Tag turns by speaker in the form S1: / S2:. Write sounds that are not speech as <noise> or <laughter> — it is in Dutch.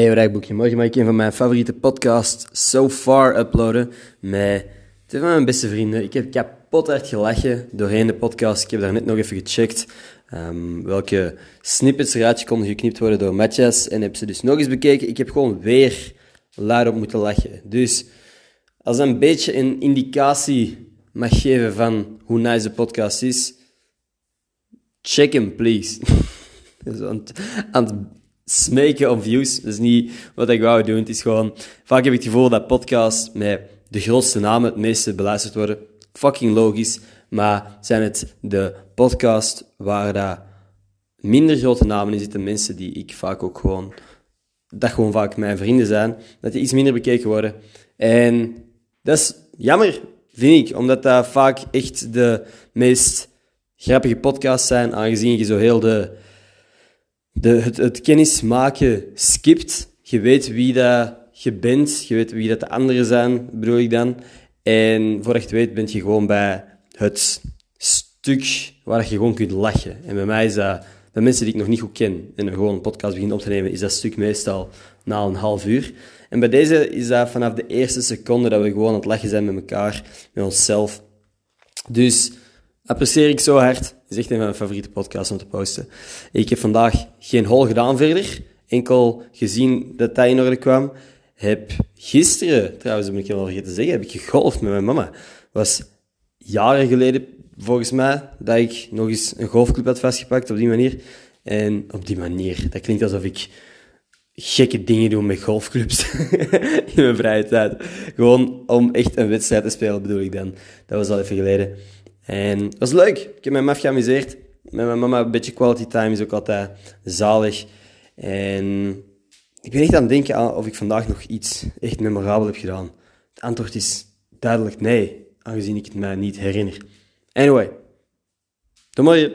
S1: Hey, Rijkboekje. Morgen mag ik een van mijn favoriete podcasts so far uploaden met twee van mijn beste vrienden. Ik heb kapot hard gelachen doorheen de podcast. Ik heb daar net nog even gecheckt um, welke snippets eruit konden geknipt worden door Matthias en heb ze dus nog eens bekeken. Ik heb gewoon weer luid op moeten lachen. Dus als dat een beetje een indicatie mag geven van hoe nice de podcast is, check hem, please. <laughs> dus aan, aan smeken om views. Dat is niet wat ik wou doen. Het is gewoon... Vaak heb ik het gevoel dat podcasts met de grootste namen het meeste beluisterd worden. Fucking logisch. Maar zijn het de podcast waar dat minder grote namen in zitten, mensen die ik vaak ook gewoon... Dat gewoon vaak mijn vrienden zijn, dat die iets minder bekeken worden. En dat is jammer, vind ik. Omdat dat vaak echt de meest grappige podcasts zijn, aangezien je zo heel de de, het, het kennis maken skipt. Je weet wie dat je bent, je weet wie dat de anderen zijn, bedoel ik dan. En voordat je weet, ben je gewoon bij het stuk waar je gewoon kunt lachen. En bij mij is dat, bij mensen die ik nog niet goed ken en gewoon een podcast begin op te nemen, is dat stuk meestal na een half uur. En bij deze is dat vanaf de eerste seconde dat we gewoon aan het lachen zijn met elkaar, met onszelf. Dus apprecieer ik zo hard. Het is echt een van mijn favoriete podcasts om te posten. Ik heb vandaag geen hol gedaan verder. Enkel gezien dat dat in orde kwam. Heb gisteren, trouwens, dat moet ik wel vergeten te zeggen, heb ik gegolfd met mijn mama. was jaren geleden, volgens mij, dat ik nog eens een golfclub had vastgepakt op die manier. En op die manier, dat klinkt alsof ik gekke dingen doe met golfclubs <laughs> in mijn vrije tijd. Gewoon om echt een wedstrijd te spelen, bedoel ik dan. Dat was al even geleden. En dat was leuk. Ik heb me maf geamuseerd. Met mijn mama een beetje quality time is ook altijd zalig. En ik ben echt aan het denken of ik vandaag nog iets echt memorabel heb gedaan. Het antwoord is duidelijk nee, aangezien ik het mij niet herinner. Anyway, tot morgen.